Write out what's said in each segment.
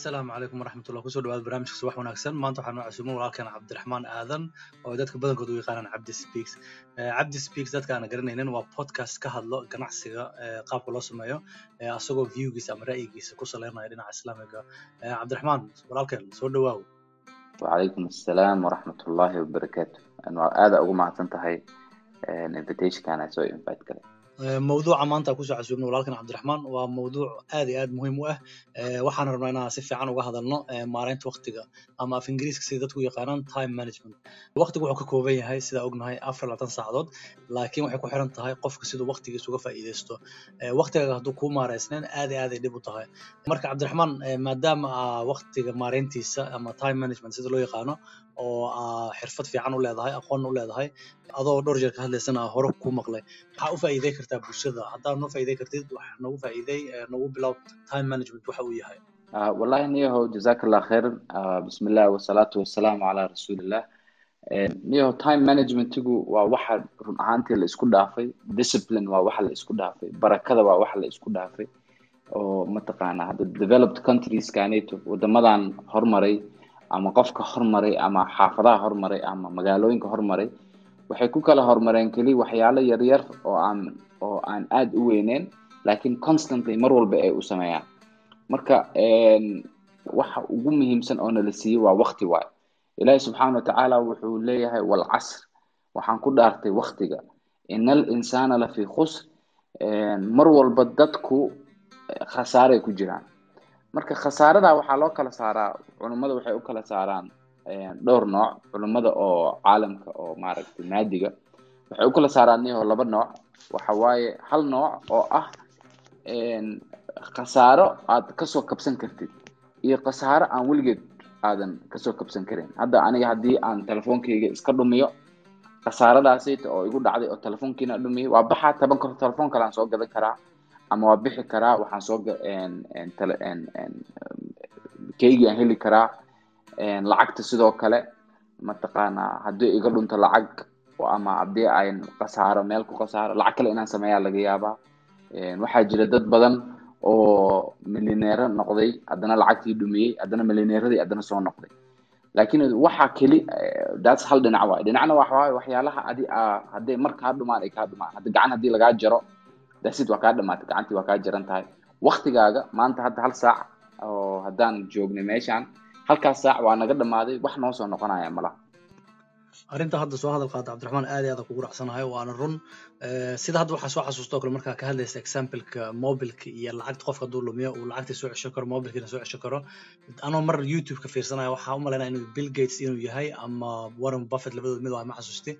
asalaamu calaykum waraxmatullah ku soo dhawaada barnaamijka subax wanaagsan. Maanta waxaa noo casuumo walaalkan cabdiraxmaan aadan oo dadka badankooda u yaqaanaan cabdi speaks. Cabdi speaks dadka aan garanaynin waa podcast ka hadlo ganacsiga qaabka loo sameeyo asagoo viewgiisa ama ra'yigiisa ku saleynaya dhinaca islaamiga. Cabdiraxmaan walaalkan soo dhawaaw wacalaykum assalaam waraxmatullahi wabarakaatu aada ugu mahadsan tahay invitationkan soo invite galay mawduuca maanta ku soo casuubna walaalkan cabdiraxmaan waa mawduuc aad iyo aad muhiim u ah. Waxaan rabnaa inaan si fiican uga hadalno maareynta waktiga ama af ingiriiska sida dadku yaqaanaan time management. Waktigu wuxuu ka kooban yahay sidaa ognahay afar labaatan saacadood laakiin waxay ku xiran tahay qofka siduu waktigiisa uga faa'iidaysto waktigaaga hadduu kuu maareysneen aad aad ay dhib u tahay. Marka cabdiraxmaan maadaama aa waktiga maareyntiisa ama time management sida loo yaqaano oo aa xirfad fiican u leedahay aqoon u leedahay adoo dhowr jeer ka hadlaysana hore ku maqlay. Maxaa u faa'iiday kartaa bulshada? Haddaad noo faa'iiday kartid wax nagu faa'iiday nagu bilow time management waxa uu yahay. Wallahi niyahow jazaka allah khayran bismillah wasalaatu wasalaamu calaa rasuulillah. Niyahow time managementigu waa waxa run ahaantii la isku dhaafay discipline waa waxa la isku dhaafay barakada waa waxa la isku dhaafay oo mataqaana hadda developed countries kaneto wadamadan hormaray ama qofka hormaray ama xaafadaha hormaray ama magaalooyinka hormaray waxay ku kala horumareen keli waxyaalo yaryar oo aan oo aan aada u weyneyn laakiin constantly mar walba ay u sameeyaan. Marka waxa ugu muhiimsan oo nala siiyey waa wakti waay ilaahi subxaana watacaala wuxuu leeyahay walcasr waxaan ku dhaartay waktiga ina al insana lafii khusr. Mar walba dadku khasaaray ku jiraan marka khasaarada waxaa loo kala saaraa culummada waxay u kala saaraan dhowr nooc. Culummada oo caalamka oo maaragtay maadiga waxay u kala saaraan niyaho laba nooc. Waxa waaye hal nooc oo ah khasaaro aad ka soo kabsan kartid iyo khasaaro aan weligeed aadan ka soo kabsan karin. Hadda aniga haddii aan telefoonkeyga iska dhumiyo khasaaradaasayta oo igu dhacday oo telefoonkiina dhumiyay waa baxaa taban karo telefoon kale aan soo gadan karaa ama waa bixi karaa waxaan soo keygii aan heli karaa lacagta sidoo kale mataqaanaa haddii iga dhunto lacag ama haddii ayn khasaaro meel ku khasaaro lacag kale inaan sameeyaa laga yaabaa. Waxaa jira dad badan oo milineero noqday haddana lacagtii dhumiyey haddana milineeradii haddana soo noqday. Laakiin waxa keli that's hal dhinac waay. Dhinacna waxa waaye waxyaalaha adi hadday mar kaa dhumaan ay kaa dhumaan. Hadda gacan haddii lagaa jaro dasid waa kaa dhamaatay gacantii waa kaa jaran tahay waktigaaga maanta hadda hal saac oo haddaan joognay meeshaan halkaas saac waa naga dhamaaday wax noo soo noqonaya malaha arrinta hadda soo hadal qaata cabdiraxmaan aad iyo aad kugu raacsanahay waana run sida hadda waxaa soo xasuusta o kale markaa ka hadlaysa exampleka mobilka iyo lacagta qofka hadduu lumiyo uu lacagtii soo cesho karo mobilkiina soo cesho karo anoo mar youtube ka fiirsanaya waxaa u malaynaya inuu bill gates inuu yahay ama warren buffett labadood mid waa ma xasuusti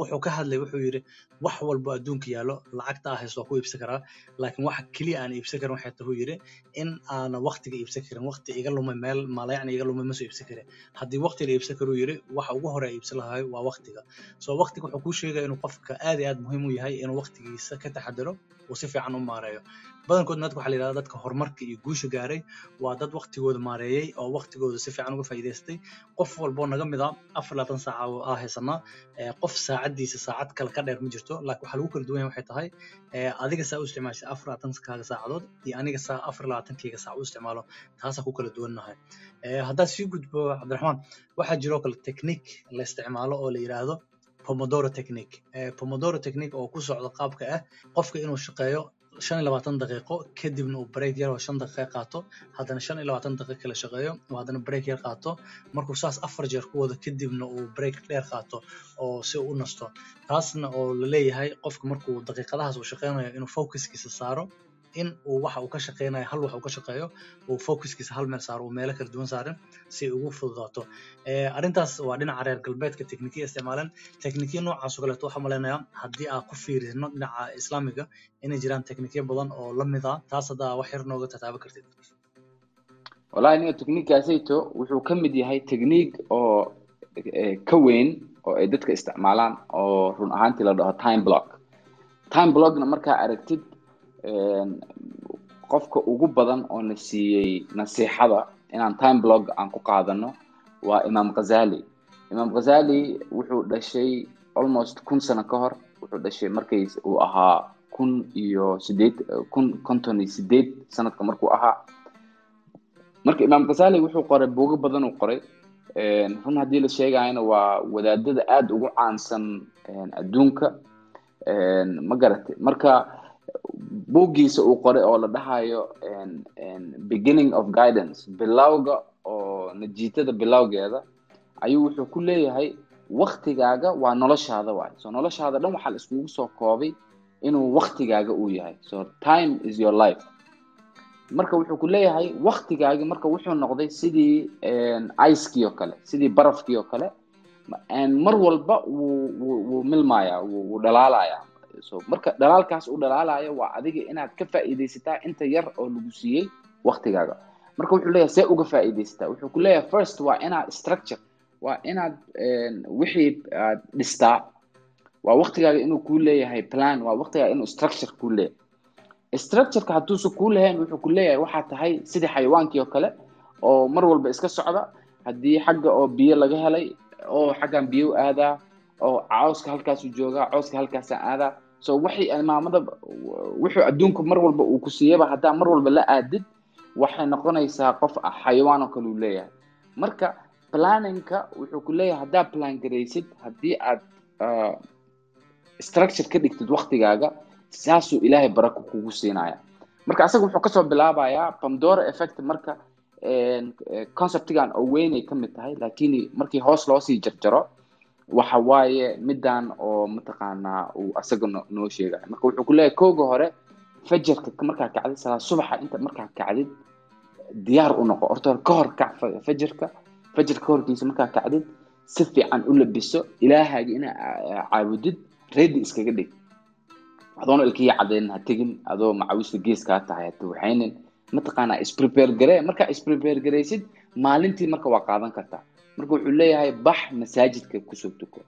wuxuu ka hadlay wuxuu yidhi wax walbo adduunka yaallo lacagta ah haysto waa ku iibsan karaa laakiin waxa keliya aan iibsan karin waxay tahu yidhi in aanan waktiga iibsan karin wakti iga lumay meel maalayacni iga lumay ma soo iibsan karin. Haddii wakti la iibsan karuu yidhi waxa ugu hore iibsan lahay waa waktiga so waktiga wuxuu kuu sheegaya inuu qofka aad iyo aad muhiim u yahay inuu waktigiisa ka taxadaro uu si fiican u maareeyo. Badankoodna dadka waxaa la yidhahda dadka horumarka iyo guusha gaaray waa dad waktigooda maareeyey oo waktigooda si fiican uga faa'iidaystay. Qof walboo naga mid a afar labaatan saaca aa qof saacaddiisa saacad kale ka dheer ma jirto laakiin waxaa lagu kala duwan waxay tahay adiga saa u isticmaashay afar saacadood iyo aniga saa afar saac u isticmaalo taasaa ku kala duwannahay. Haddaad sii gudbo cabdiraxmaan waxaa jiroo kale technique la isticmaalo oo la yidhaahdo pomodoro technique. Pomodoro technique oo ku socda qaabka ah qofka inuu shaqeeyo shan iyo labaatan daqiiqo kadibna uu break yar oo shan daqiiqa qaato. Haddana shan iyo labaatan daqiiqa kala shaqeeyo oo haddana break yar qaato. Markuu saas afar jeer ku wado kadibna uu break dheer qaato oo si uu u nasto. Taasna oo la leeyahay qofka markuu daqiiqadahaas uu shaqeynayo inuu focuskiisa saaro in uu waxa uu ka shaqeynayo hal wax uu ka shaqeeyo uu focuskiisa hal meel saaro uu meelo kala duwan saarin si ugu fududaato. Arrintaas waa dhinaca reer galbeedka teknikiya isticmaaleen teknikiya noocaas oo kaleeto waxaa malaynayaa haddii aan ku fiirino dhinaca islaamiga inay jiraan teknikiya badan oo la mid ah taas haddaa wax yar nooga tataaba kartid. Wallahi niga techniqueasayto wuxuu ka mid yahay technique oo ka weyn oo ay dadka isticmaalaan oo run ahaantii la dhaho time block. Time blockna markaa aragtid qofka ugu badan oo na siiyey nasiixada inaan time blog aan ku qaadano waa imaam ghazali. Imaam ghazali wuxuu dhashay almost kun sano ka hor wuxuu dhashay markay uu ahaa kun iyo sideed kun konton iyo sideed sanadka markuu ahaa. Marka imaam ghazali wuxuu qoray buugo badan uu qoray run haddii la sheegayana waa wadaadada aada ugu caansan adduunka. Ma garatay marka buuggiisa uu qoray oo la dhahayo beginning of guidance bilowga oo najiitada bilowgeeda ayuu wuxuu ku leeyahay waktigaaga waa noloshaada waay. So noloshaada dhan waxaa la iskugu soo koobay inuu waktigaaga uu yahay. So time is your life. Marka wuxuu ku leeyahay waktigaagi marka wuxuu noqday sidii icekii oo kale sidii barafkii oo kale mar walba wuu wuu milmaya wuu dhalaalaya so marka dhalaalkaas uu dhalaalayo waa adiga inaad ka faa'iidaysataa inta yar oo lagu siiyey waktigaaga marka wuxuu leeyahay see uga faa'iidaysataa wuxuu ku leeyahay first waa inaad structure waa inaad wixii aad dhistaa. Waa waktigaaga inuu kuu leeyahay plan waa waktigaaga inuu structure kuu leeyahay. Structureka hadduusan kuu lahayn wuxuu ku leeyahay waxaa tahay sidii xayawaankii oo kale oo mar walba iska socda. Haddii xagga oo biyo laga helay oo xaggan biyo aadaa oo cawska halkaasu joogaa cawska halkaasaan aadaa so waxay maamada wuxuu adduunku mar walba uu ku siiyaba haddaa mar walba la aadid waxay noqonaysaa qof xayawaan oo kale uu leeyahay. Marka planningka wuxuu ku leeyahay haddaa plan garaysid haddii aad structure ka dhigtid waktigaaga saasuu ilaahay barako kugu siinaya marka asaga wuxuu ka soo bilaabayaa pomdora effect marka conceptigan oo weynay ka mid tahay laakiin markii hoos loosii jarjaro waxa waaye midan oo mataqaanaa uu asaga noo sheegayo. Marka wuxuu ku leeyahay kooga hore fajarka markaa kacdid salaa subaxa inta markaa kacdid diyaar u noqo. Horta ka hor kac fajarka fajarka ka horkiisa markaa kacdid si fiican u labiso ilaahaaga inaa caabudid ready iskaga dhig. Adoona ilkiya cadeynin ha tegin adoo macawista geeskaa tahay hata waxaynin mataqaanaa isprepare garee markaa isprepare garaysid maalintii marka waa qaadan kartaa marka wuxuu leeyahay bax masaajidka ku soo tuko.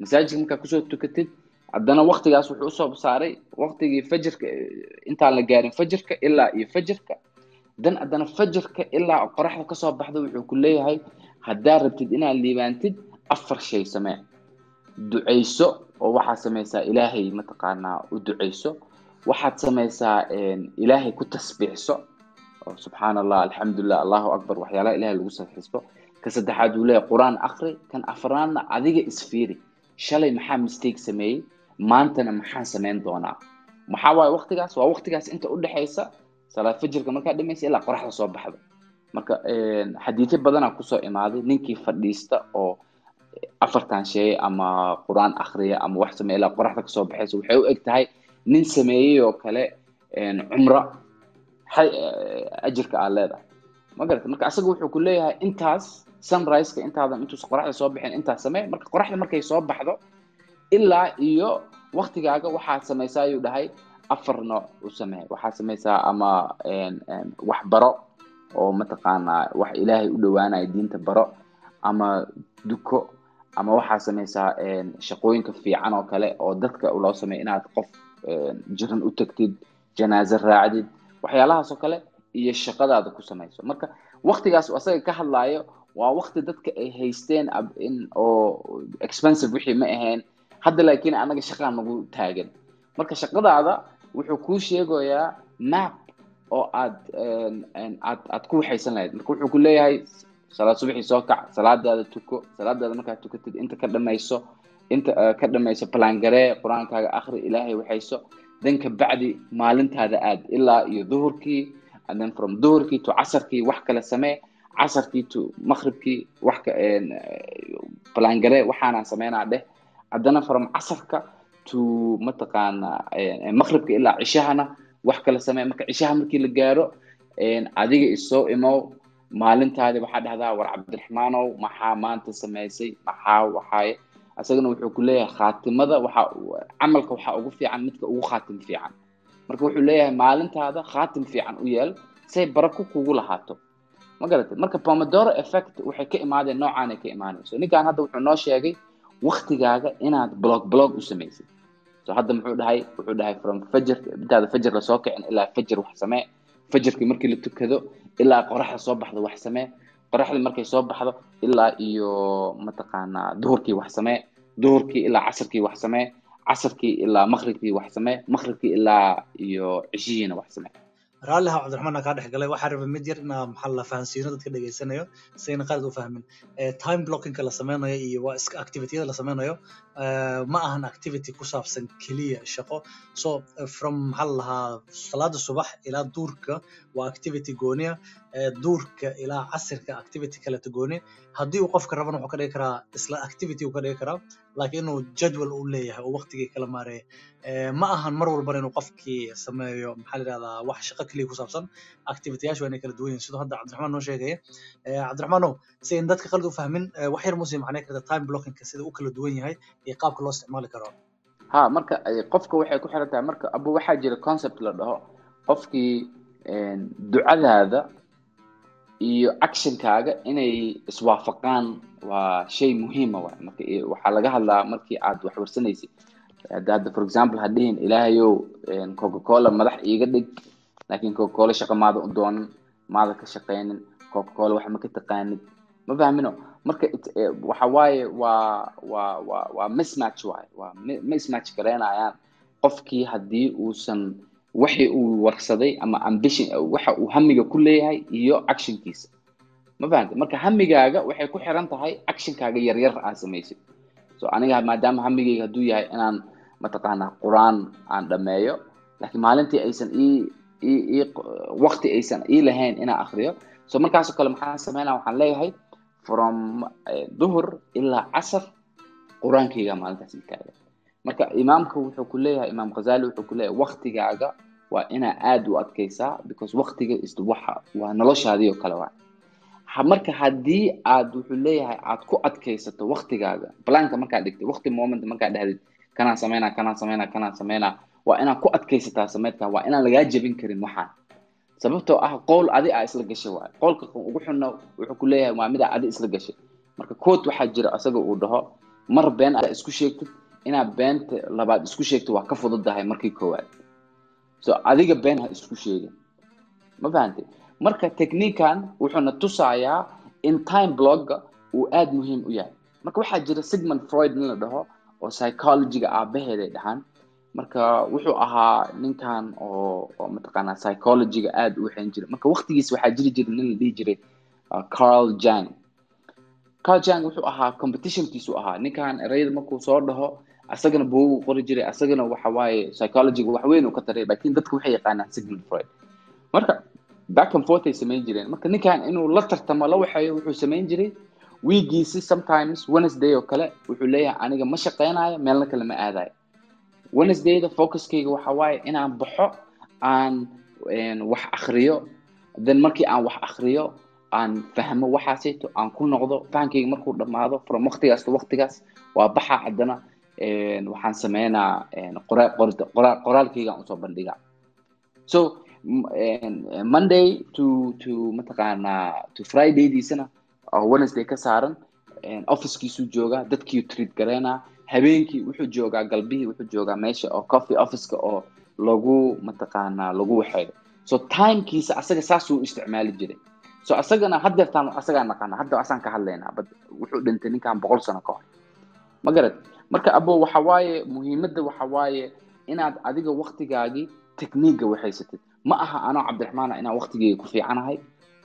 Masaajidka markaa ku soo tukatid haddana waktigaas wuxuu u soo saaray waktigii fajirka intaan la gaarin fajirka ilaa iyo fajirka. Dan haddana fajirka ilaa qoraxda ka soo baxda wuxuu ku leeyahay haddaa rabtid inaad liibaantid afar shay samee. Ducayso oo waxaad samaysaa ilaahay mataqaanaa u ducayso. Waxaad samaysaa ilaahay ku tasbiixso. Oo subxaan allah alxamdulilah allahu akbar waxyaalaha ilahay lagu saxiisto ka saddexaad wuu leeyahay qur'aan akri kan afraadna adiga isfiiri shalay maxaa mistake sameeyey? Maantana maxaan samayn doonaa? Maxaa waaye waktigaas waa waktigaas inta udhexaysa salaad fajirka markaa dhimaysa ilaa qoraxda soo baxda marka xadiidyo badanaa ku soo imaaday ninkii fadhiista oo afartan shay ama qur'aan akriya ama wax sameeya ilaa qoraxda ka soo baxaysa waxay u eg tahay nin sameeyey oo kale cumro ajirka aad leedahay. Ma garata marka asaga wuxuu ku leeyahay intaas sunriseka intaadan intuusa qoraxda soo bixin intaas samee marka qoraxda markay soo baxdo ilaa iyo waktigaaga waxaad samaysaa ayuu dhahay afar nooc u samee waxaad samaysaa ama wax baro oo mataqaanaa wax ilaahay u dhowaanaya diinta baro ama duko ama waxaad samaysaa shaqooyinka fiican oo kale oo dadka loo sameeya inaad qof jiran u tagtid janaaze raacdid waxyaalahaas oo kale iyo shaqadaada ku samayso. Marka waktigaas asaga ka hadlaayo waa wakti dadka ay haysteen oo expensive wixii ma ahayn. Hadda laakiin anaga shaqaa nagu taagan. Marka shaqadaada wuxuu kuu sheegayaa map oo aad aad aad ku waxaysan lahayd. Marka wuxuu ku leeyahay salaad subaxii soo kac salaadaada tuko salaadaada markaad tukatid inta ka dhamayso inta ka dhamayso balangaree qur'aankaaga akri ilaahay waxayso dan kabacdi maalintaada aad ilaa iyo duhurkii and then from duhurkii to casarkii wax kale samee casarkii to maqribkii wax balangaree waxaanaan sameynaa dheh haddana from casarka to mataqaana maqribka ilaa cishahana wax kale samee. Marka cishaha markii la gaaro adiga isoo imow maalintaadi waxaa dhahdaa war cabdiraxmaanow maxaa maanta samaysay maxaa waxaaye isagana wuxuu ku leeyahay khaatimada waxa camalka waxaa ugu fiican midka ugu khaatim fiican. Marka wuxuu leeyahay maalintaada khaatim fiican u yeel say barako kugu lahaato ma garatay? Marka pomodoro effect waxay ka imaadeen noocaanay ka imaanayso ninkan hadda wuxuu noo sheegay waktigaaga inaad blog blog u samaysid so hadda muxuu dhahay wuxuu dhahay from fajr intaada fajr la soo kicin ilaa fajr wax samee. Fajrkii markii la tukado ilaa qoraxda soo baxdo wax samee. Qoraxdii markay soo baxdo ilaa iyo mataqaanaa duhurkii wax samee. Duhurkii ilaa casarkii wax samee. Casarkii ilaa maqribkii wax samee. Maqribkii ilaa iyo cishihiina wax samee raalli ha cabdiraxmaan kaa dhex galay waxaa rabay mid yar inaa maxaa la fahansiino dadka dhegeysanayo sayna qalad u fahmin. Time blockingka la sameynayo iyo waa iska activitiyada la sameynayo ma ahan activity ku saabsan keliya shaqo. So from maxaa la lahaa salaada subax ilaa duurka waa activity gooniya duurka ilaa casirka activity kaleta gooni haddii uu qofka rabana wuxuu ka dhigi karaa isla activity uu ka dhigi karaa laakiin inuu jadwal u leeyahay oo waqtigii kala maareeya ma ahan mar walbana inuu qofkii sameeyo maxaa la yidhahdaa wax shaqo keliya ku saabsan activityyaashu waa inay kala duwan yihiin sidoo hadda cabdiraxmaan noo sheegaya cabdiraxmaanow si in dadka qalad u fahmin wax yar muusii macnay karta time blockingka sida u kala duwan yahay iyo qaabka loo isticmaali karo. Ha marka qofka waxay ku xiran tahay marka abu waxaa jira concept la dhaho qofkii ducadaada iyo actionkaaga inay iswaafaqaan waa shay muhiima waay. Marka waxaa laga hadlaa markii aad wax warsanaysid. Hadda for example hadhihin ilaahayow coca cola madax iiga dhig laakiin coca cola shaqa maada u doonan maada ka shaqaynin coca cola wax ma ka taqaanid. Ma fahmino? Marka waxa waaye waa waa waa waa mismatch waaye waa mismatch garaynayaan qofkii haddii uusan waxi uu warsaday ama ambition waxa uu hamiga ku leeyahay iyo actionkiisa. Ma fahamta marka hamigaaga waxay ku xiran tahay actionkaaga yaryar aad samaysid so aniga maadaama hamigayga hadduu yahay inaan mataqaanaa qur'aan aan dhameeyo laakiin maalintii aysan ii ii waqti aysan ii lahayn inaan akriyo so markaasoo kale maxaan sameynaa waxaan leeyahay from duhur ilaa casar qur'aankayga maalintaas ii taaga marka imaamka wuxuu ku leeyahay imaam khazali wuxuu ku leeyahay waqtigaaga waa inaa aada u adkaysaa because waqtiga is waxa waa noloshaadii oo kale waa. Marka haddii aad wuxuu leeyahay aad ku adkaysato waqtigaaga blanka markaad dhigtay waqti moment markaad dhahdid kanaan sameynaa kanaan sameynaa kanaan sameynaa waa inaad ku adkaysataa sameydka waa inaan lagaa jebin karin waxaan sababtoo ah qowl adi aa isla gashay waay. Qowlka ugu xunna wuxuu ku leeyahay waa midaa adi isla gashay. Marka kood waxaa jira isaga uu dhaho mar been aad isku sheegtid inaad beenta labaad isku sheegto waa ka fududahay markii koowaad. So adiga been ha isku sheegin. Ma fahantay marka technican wuxuuna tusayaa in time blogga uu aada muhiim u yahay. Marka waxaa jira sigmund freud in la dhaho oo psychologyga aabaheeday dhahaan. Marka wuxuu ahaa ninkan oo oo mataqaanaa psychologyga aada u waxayn jiray. Marka waqtigiis waxaa jiri jira nin la dhihi jiray carl jang carl jang wuxuu ahaa competitionkiisu ahaa. Ninkan erayada markuu soo dhaho asagana buugu qori jiray asagana waxa waaye psychologyga wax weyn uu ka taray laakiin dadka waxay yaqaanaan sigmund freud. Marka back and forth ay samayn jireen. Marka ninkan inuu la tartamo la waxeeyo wuxuu samayn jiray. Wiigiisi sometimes wednesday oo kale wuxuu leeyahay aniga ma shaqaynayo meelna kale ma aadayo wednesdayda focuskayga waxa waaye inaan baxo aan wax akriyo then markii aan wax akriyo aan fahmo waxaasayto aan ku noqdo fahamkayga markuu dhammaado from waqtigaas to waqtigaas waa baxa haddana waxaan sameynaa qoraalkaygaan u soo bandhiga. So monday to to mataqaanaa to fridaydiisana oo wednesday ka saaran officekiisuu joogaa dadkiiu treat gareynaa habeenkii wuxuu joogaa galbihii wuxuu joogaa meesha oo coffee officeka oo lagu mataqaanaa lagu waxeeyo. So timekiisa asaga saasuu isticmaali jiray. So asagana haddeertaan asagaa naqana hadda asaan ka hadlaynaa bad wuxuu dhintay ninkan boqol sano ka hor. Ma garad marka abo waxa muhiimadda waxa inaad adiga waqtigaagii techniiga waxaysatid ma aha anoo cabdiraxmaana inaan waqtigeyga ku fiicanahay.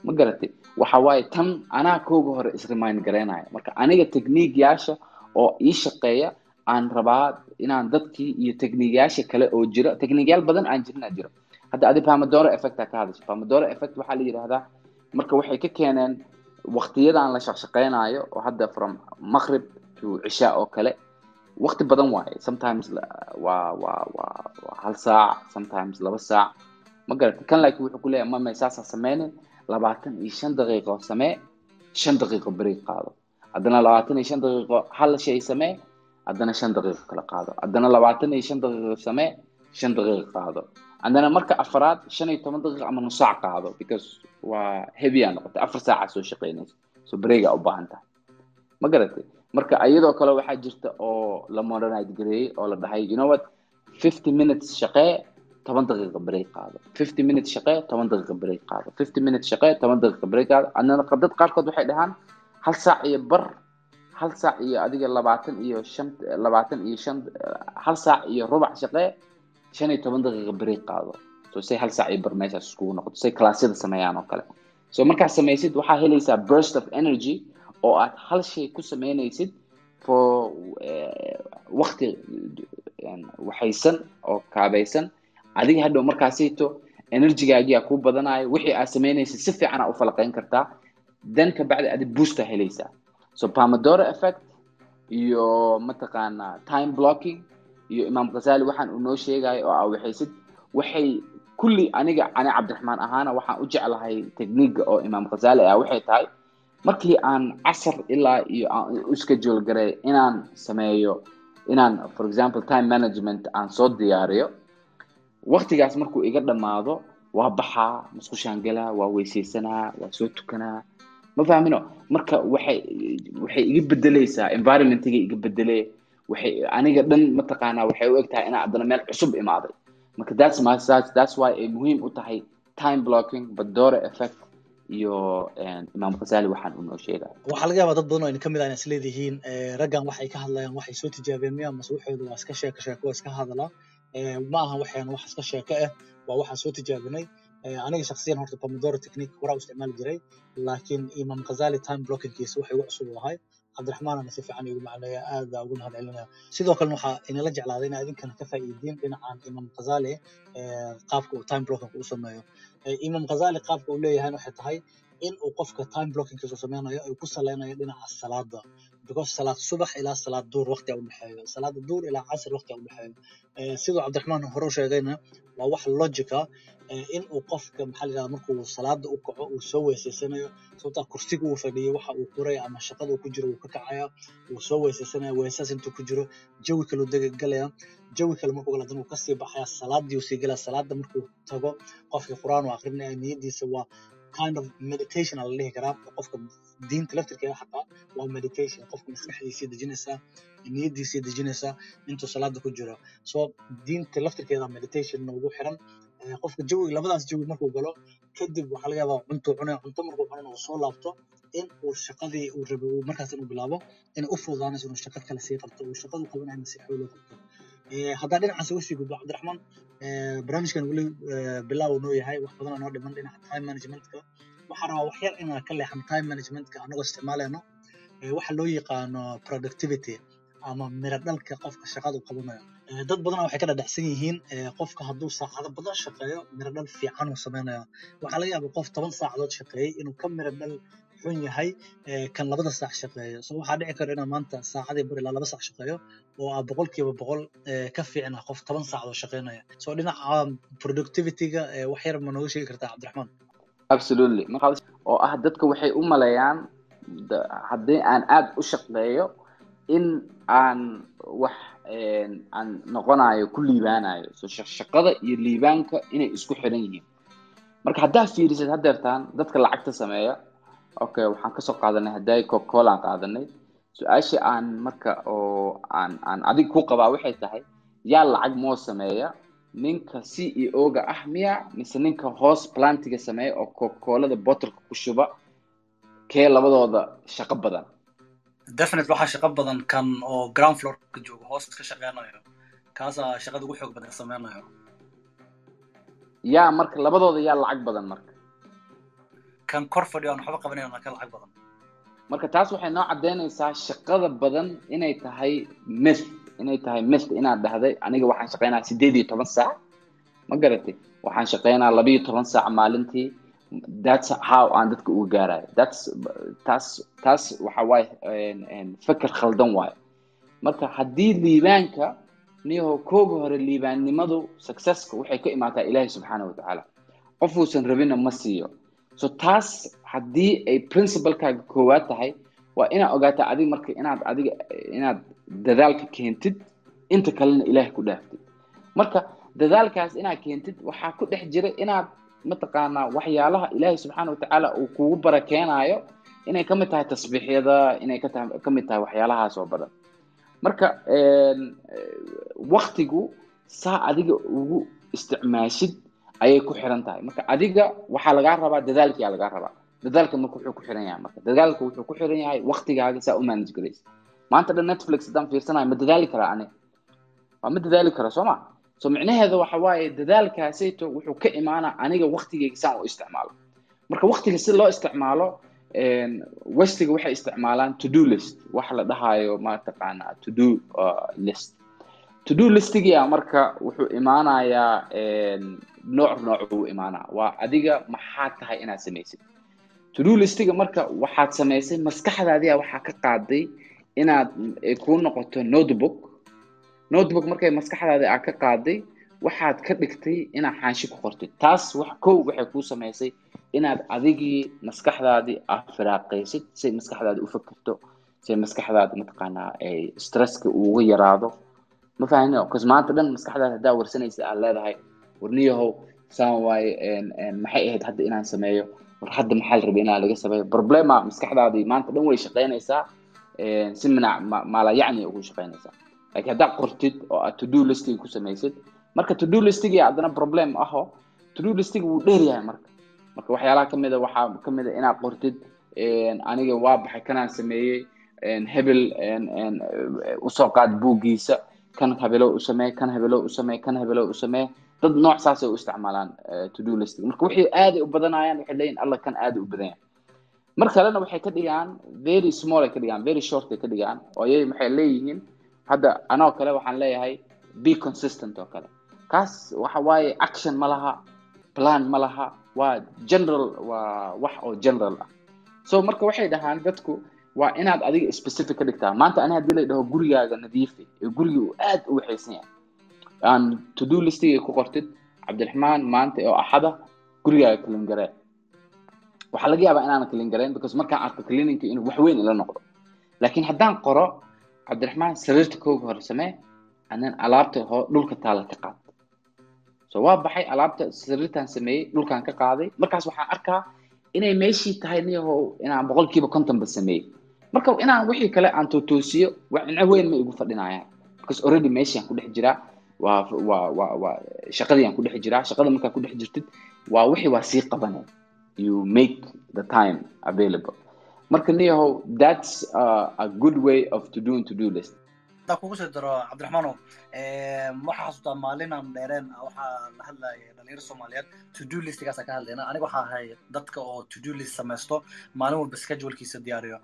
Ma garatay waxa tan anaa kooga hore isremind garaynaya marka aniga techniigyaasha oo ii shaqeeya aan rabaa inaan dadkii iyo techniigyaasha kale oo jira techniigyaal badan aan jirinaa jiro. Hadda adi pamadoro effecta ka hadasha pamadoro effect waxaa la yidhahdaa marka waxay ka keeneen waqtiyadan la shaqshaqeynayo oo hadda from maqrib to cishaa oo kale waqti badan waaye sometimes waa waa waa hal saac sometimes laba saac ma garata kan laakiin wuxuu ku leeyahay mama saasaa sameynin labaatan iyo shan daqiiqo samee shan daqiiqo break qaado haddana labaatan iyo shan daqiiqo hal shay samee haddana shan daqiiqo kala qaado haddana labaatan iyo shan daqiiqo samee shan daqiiqo qaado haddana marka afaraad shan iyo toban daqiiqo ama nus saac qaado because waa heavy aa noqotay afar saaca soo shaqeynaysa so break aa u baahan tahay ma garatay marka iyadoo kale waxaa jirta oo la modernize gareeyey oo la dhahay you know what? fifty minutes shaqee toban daqiiqa break qaado. fifty minutes shaqee toban daqiiqa break qaado. fifty minutes shaqee toban daqiiqa break qaado. Adnana dad qaarkood waxay dhahaan hal saac iyo bar hal saac iyo adiga labaatan iyo shan labaatan iyo shan hal saac iyo rubac shaqee shan iyo toban daqiiqa break qaado. So say hal saac iyo bar meeshaas iskugu noqoto. Say classyada sameeyaan oo kale. So markaad samaysid waxaa helaysaa burst of energy oo aad hal shay ku sameynaysid for wakti waxaysan oo kaabaysan. Adiga hadhow markaasito energygaagiyaa kuu badanayo wixii aad sameynaysid si fiican aa u falaqeyn kartaa. Then kabacdi adi boosta helaysaa. So pamadora effect iyo mataqaana time blocking iyo imaam ghazali waxaan uu noo sheegayo oo aa waxaysid. Waxay kulli aniga ani cabdiraxmaan ahaana waxaan u jeclahay techniiga oo imaam ghazali ah waxay tahay markii aan casar ilaa iyo aan u schedule garay inaan sameeyo inaan for example time management aan soo diyaariyo waktigaas markuu iga dhammaado waa baxaa musqushaan galaa waa weysaysanaa waa soo tukanaa. Ma fahmino marka waxay waxay iga bedeleysaa environmentiga iga bedele waxay aniga dhan mataqaanaa waxay u eg tahay inaa haddana meel cusub imaaday. Marka that's my that's why ay muhiim u tahay time blocking badora effect iyo imaam ghazali waxaan uu noo waxaa laga yaabaa dad badan oo ayna ka mid ah is leedihiin raggan waxay ka hadlayaan waxay soo tijaabeen miya mase waa iska sheeko sheeko waa iska hadalaa ma aha waxaan wax iska sheeko ah waa waxaan soo tijaabinay aniga shaksiyan horta pomodoro technique horaa u isticmaali jiray laakiin imam ghazali time blockingkiisa waxay ugu cusub lahay cabdiraxmaanana si fiican igu macneeya aad baa ugu sidoo kalena waxaa inala jeclaaday in idinkana ka faa'iidiin dhinacan imam ghazali qaabka uu time blocking u sameeyo imam ghazali qaabka uu leeyahay waxay tahay in uu qofka time blockingkiisa sameynayo ay ku saleynayo dhinaca salaada because salaad subax ilaa salaad duur waqti u dhexeeyo salaada duur ilaa casr waqti u dhexeeyo sidoo cabdiraxmaan hore u sheegayna waa wax logica in uu qofka maxaa la yidhahda markuu salaada u kaco uu soo weysaysanayo sababtaa kursiga uu fadhiyo waxa uu kuraya ama shaqada uu ku jiro uu ka kacaya uu soo weysaysanaya weysaas intuu ku jiro jawi kale uu degagelaya jawi kale markuu gala dan uu ka sii baxaya salaadii uu sii galaya salaada markuu tago qofkii qur'aan uu akrinaya niyadiisa waa kind of meditation la dhihi karaa qofka diinta laftirkeeda xataa waa meditation qofka maskaxdiisii dejinaysaa niyadiisii dejinaysaa intuu salaada ku jiro. So diinta laftirkeeda meditation ugu xiran. Qofka jawiga labadaas jawi markuu galo kadib waxaa laga yaabaa cuntuu cunaya cunto markuu cunana uu soo laabto in uu shaqadii uu rabay uu markaas inuu bilaabo inay u fududaanayso inuu shaqo kale sii qabto uu shaqadu qabanayna si xoolo qabto haddaa dhinacaas uga gudbo cabdiraxmaan barnaamijkan weli bilaaw noo yahay wax badan noo dhiman dhinaca time managementka. Waxaa rabaa wax yar inaan ka leexan time managementka anagoo isticmaalayno waxa loo yaqaano productivity ama miro qofka shaqadu qabanayo dad badan waxay ka dhadhacsan yihiin qofka hadduu saacado badan shaqeeyo miro dhal fiican waxaa laga yaabaa qof toban saacadood shaqeeyey inuu ka miro xun yahay kan labada saac shaqeeyo. So waxaa dhici kara inaa maanta saacadii bar ilaa laba saac shaqeeyo oo aa boqolkiiba boqol ka fiicna qof toban saacadood shaqeynaya. So dhinaca productivityga wax yar ma nooga sheegi kartaa cabdiraxmaan? Absolutely. Oo ah dadka waxay u maleeyaan haddii aan aad u shaqeeyo in aan wax aan noqonayo ku liibaanayo so shaqada iyo liibaanka inay isku xiran yihiin. Marka haddaa fiirisid hadeertaan dadka lacagta sameeya okay waxaan ka soo qaadanay hadday cocacola aan qaadanay. Su'aasha aan marka oo aan aan adig ku qabaa waxay tahay yaa lacag moo sameeya? Ninka c e o-ga ah miya mise ninka hoos plantiga sameeya oo cocacolada bottleka ku shuba? Kee labadooda shaqo badan? Definitely waxaa shaqo badan kan oo ground floorka jooga. Hoos ka shaqeynayo kaasaa shaqada ugu xoog badan sameynayo yaa marka labadooda yaa lacag badan marka kan kor fadhiyo aan waxba qabanayn ka lacag badan. Marka taas waxay noo caddeynaysaa shaqada badan inay tahay myth inay tahay myth inaad dhahday. Aniga waxaan shaqeynaa sideed iyo toban saac. Ma garatay waxaan shaqeynaa laba iyo toban saac maalintii. That's how aan dadka uga gaarayo that's taas taas waxa waaye feker khaldan waayo marka haddii liibaanka niyaho kooga hore liibaannimadu successka waxay ka imaataa ilaahay subxaana wa tacaala. Qof uusan rabina ma siiyo so taas haddii ay principalkaaga koowaad tahay waa inaad ogaataa adig marka inaad adiga inaad dadaalka keentid inta kalena ilaahay ku dhaaftid. Marka dadaalkaas inaad keentid waxaa ku dhex jira inaad mataqaanaa waxyaalaha ilaahay subxaana watacaala uu kugu barakeenaayo inay ka mid tahay tasbiixyada inay ka ka mid tahay waxyaalahaas oo badan. Marka waktigu saa adiga ugu isticmaashid ayay ku xiran tahay. Marka adiga waxaa lagaa rabaa dadaalkiyaa lagaa rabaa. Dadaalka marka wuxuu ku xiran yahay marka. Dadaalka wuxuu ku xiran yahay waktigaaga saa u manage garaysa maanta dhan netflix haddaan fiirsanayo ma dadaali karaa ani waa ma dadaali kara soo ma? So micnaheeda waxa waaye dadaalkaasayto wuxuu ka imaanaa aniga waktigeyga saan u isticmaalo. Marka waktiga si loo isticmaalo westiga waxay isticmaalaan to do list. Waxa la dhahayo mataqaanaa to do list to do listigia marka wuxuu imaanayaa nooc nooc uu imaanaa. Waa adiga maxaa tahay inaad samaysid. To do listiga marka waxaad samaysay maskaxdaadiya waxaa ka qaaday inaad kuu noqoto notebook. Notebook markay maskaxdaadi aa ka qaaday waxaad ka dhigtay inaad xaanshi ku qortid. Taas wax kow waxay kuu samaysay inaad adigii maskaxdaadii aad firaaqaysid say maskaxdaadi u fakerto say maskaxdaadi mataqaanaa ay stresska uga yaraado ma fahmino bcause maanta dhan maskaxdaada haddaa warsanaysa aad leedahay warniyahow saan waaye maxay ahayd hadda inaan sameeyo war hadda maxaa la rabay inaan laga sameeyo problema maskaxdaadii maanta dhan way shaqaynaysaa si manac maala yacni ugu shaqaynaysaa. Laakiin haddaa qortid oo aad to do listing ku samaysid marka to do listigii haddana problem aho to do listig wuu dheer yahay marka. Marka waxyaalaha ka mid a waxaa ka mid a inaad qortid aniga waa baxay kanaan sameeyey hebel u soo qaad buuggiisa kan habelo u samee kan habelo u samee kan habelo u samee dad nooc saasay u isticmaalaan to do listing marka waxay aaday u badanayaan waxay leeyihiin alla kan aaday u badan yahay mar kalena waxay ka dhigaan very small ay ka dhigaan very short ay ka dhigaan oo ayay waxay leeyihiin hadda anoo kale waxaan leeyahay be consistent oo kale kaas waxa waaye action ma laha plan ma laha waa general waa wax oo general. Ah so marka waxay dhahaan dadku waa inaad adiga specific ka maanta ani haddii la dhaho gurigaaga nadiifi ee guriga uu aad u waxaysan yahay. Aan to do listigay ku qortid cabdiraxmaan maanta oo axada gurigaaga clean garee waxaa laga yaabaa inaanan clean gareyn because markaan arko cleaningka inuu wax weyn ila noqdo. Laakiin haddaan qoro cabdiraxmaan sariirta kooga hore samee anan alaabta hoo dhulka taala ka qaad. So waa baxay alaabta sariirtaan sameeyey dhulkaan ka qaaday. Markaas waxaan arkaa inay meeshii tahay niyahow inaan boqolkiiba kontonba sameeyey marka inaan wixii kale aan tootoosiyo wacno weyn ma igu fadhinayaan because already meeshiaan ku dhex jiraa waa waa waa waa shaqadii aan ku dhex jiraa shaqada markaa ku dhex jirtid waa wixii waa sii qabanay. You make the time available. Marka niyahow that's uh, a good way of to doing to do list hadaa kugu soo daro cabdiraxmaanow waxaa xasuutaa maalin aan dheereen waxaa la hadlaya dhalinyaro soomaaliyeed to do listigaasa ka hadlayna. Aniga waxaa ahay dadka oo to do list samaysto maalin walba schedulkiisa diyaariyo.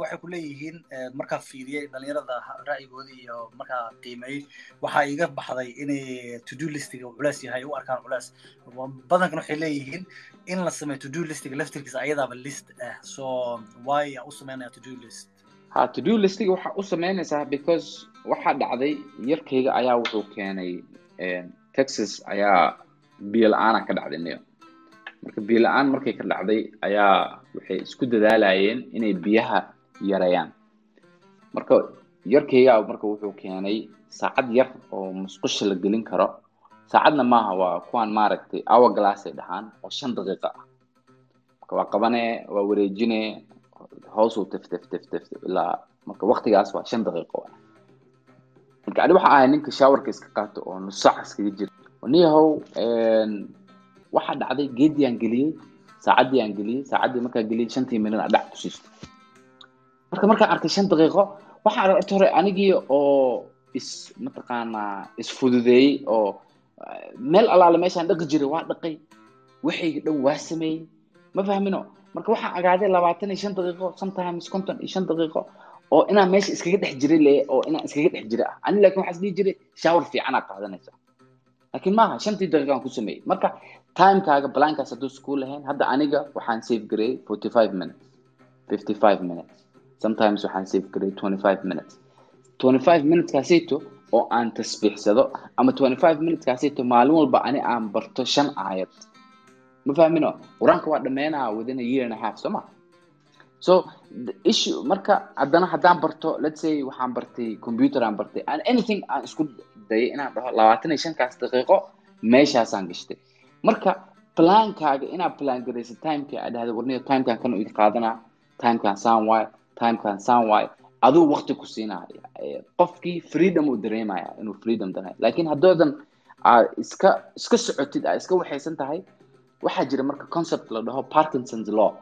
Waxay ku leeyihiin markaa fiiriyey dhalinyarada ra'yigooda iyo markaa qiimeeyey waxaa iga baxday inay to do listiga culeys yahay u arkaan culeys. Badankan waxay leeyihiin in la sameeyo to do listiga laftirkiisa ayadaaba list ah so why u sameynaya to do list ha to do listiga waxaa u sameynaysaa because waxaa dhacday yarkayga ayaa wuxuu keenay texas ayaa biyo la'aana ka dhacday niyo marka biyo la'aan markay ka dhacday ayaa waxay isku dadaalayeen inay biyaha yareeyaan marka yarkayga marka wuxuu keenay saacad yar oo musqusha la gelin karo. Saacadna maaha waa kuwaan maaragtay hour glass ay dhahaan oo shan daqiiqa ah. Marka waa qabane waa wareejine hoos uu tif tif tif tif ilaa marka waktigaas waa shan daqiiqo marka ani waxa ahay ninka showerka iska qaato oo nus saac iskaga jira niyahow waxaa dhacday geedii aan geliyey saacaddii aan geliyey saacaddii markaan geliyey shantii minut aan dhac ku siisto marka markaan arkay shan daqiiqo waxaan aragta hore anigii oo is mataqaanaa isfududeeyey oo meel allaale meeshaan dhaqi jiray waa dhaqay waxayga dhan waa sameeyey ma fahmino marka waxaan agaaday labaatan iyo shan daqiiqo sometimes konton iyo shan daqiiqo oo inaan meesha iskaga dhex jiray le oo inaan iskaga dhex jira. Ah ani laakiin waxaa isdhihi jiray shower fiicanaa qaadanaysa. Laakiin maaha shantii daqiiqaan ku sameeyey marka timekaaga balaankaas hadduu school lahayn hadda aniga waxaan save gareeyey forty five minutes fifty five minutes. Sometimes waxaan save gareeyey twenty five minutes twenty five minuteskaasito oo aan tasbiixsado ama twenty five minuteskaasito maalin walba ani aan barto shan aayad ma fahmino qur'aanka waa dhameynaa within a year and a half soo so issue marka haddana haddaan barto let's say waxaan bartay computer aan bartay and anything aan isku dayay inaan dhaho labaatan iyo shankaas daqiiqo meeshaasaan gashtay. Marka plankaaga inaad plan garaysa timekii aad dhahda warniyo timekan kan idin qaadanaa timekan saan waay timekan saan waay aduu waqti ku siinaya qofkii freedom uu dareemaya inuu freedom dareemayo laakiin haddoodan aad iska iska socotid aad iska waxaysan tahay waxaa jira marka concept la dhaho parkinsons law.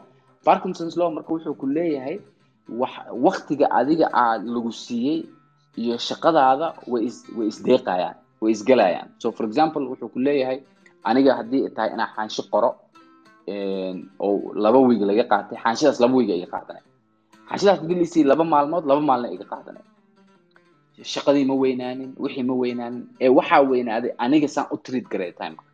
Parkinsons law marka wuxuu ku leeyahay wax waktiga adiga aad lagu siiyey iyo shaqadaada way is way isdeeqayaan way isgelayaan so for example wuxuu ku leeyahay aniga haddii ay tahay inaan xaansho qoro oo laba wiig laga qaatay xaanshidaas laba wiig iga qaadanay xaanshidaas haddii laisii laba maalmood laba maalin iga qaadanay shaqadii ma weynaanin wixii ma weynaanin ee waxaa weynaaday aniga saan u treat garay timeka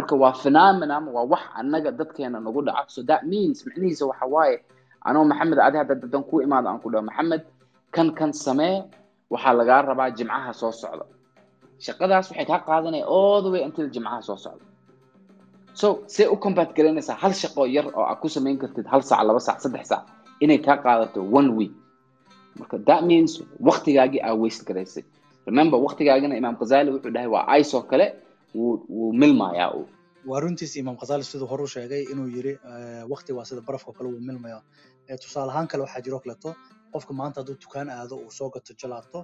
marka waa phenomenon waa wax anaga dadkeena nagu dhaca. So that means micnihiisa waxa waaye anoo maxamed adi hadda dadan ku imaado aan ku dhaho. Maxamed kan kan samee waxaa lagaa rabaa jimcaha soo socda. Shaqadaas waxay kaa qaadanaya all the way until jimcaha soo socda. So see u combat garaynaysaa hal shaqo yar oo aad ku samayn kartid hal saac laba saac saddex saac inay kaa qaadato one week. Marka that means waktigaagii aa waste garaysay remember waktigaagina imaam khazali wuxuu dhahay waa ice oo kale wuu milmayaa uu waa runtiis imaam khazali siduu horu sheegay inuu yiri wakti waa sida barafka kale wuu milmaya tusaale ahaan kale waxaa jiro kaleeto qofka maanta hadduu dukaan aado uu soo gato jalaato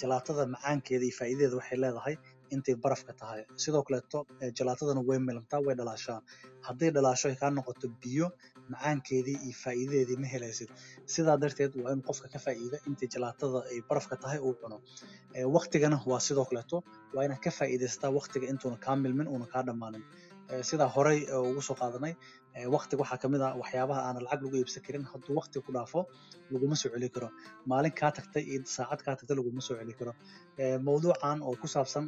jalaatada macaankeeda iyo faa'iidadeeda waxay leedahay intay barafka tahay. Sidoo kaleeto jalaatadana way milamtaa way dhalaashaa. Hadday dhalaasho ay kaa noqoto biyo macaankeedii iyo faa'iidadeedii ma helaysid. Sidaa darteed waa in qofka ka faa'iida intay jalaatada ay barafka tahay uu cuno. Waktigana waa sidoo kaleeto waa inaad ka faa'iidaystaa waktiga intuuna kaa milmin uuna kaa dhammaanin sidaa horey ugu soo qaadanay waktiga waxaa ka mid ah waxyaabaha aan lacag lagu iibsan karin. Hadduu wakti ku dhaafo laguma soo celi karo. Maalin kaa tagtay iyo saacad kaa tagtay laguma soo celi karo. Mawduucan oo ku saabsan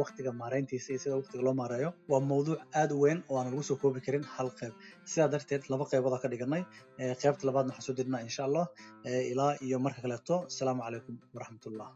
waktiga maareyntiisa iyo sida waktiga loo maareeyo waa mawduuc aad u weyn oo aan lagu soo koobi karin hal qayb sidaa darteed laba qaybood ka dhiganay qaybta labaadna waxaan soo dirnaa insha allah ilaa iyo marka kaleeto. Asalaamu calaykum waraxmatullah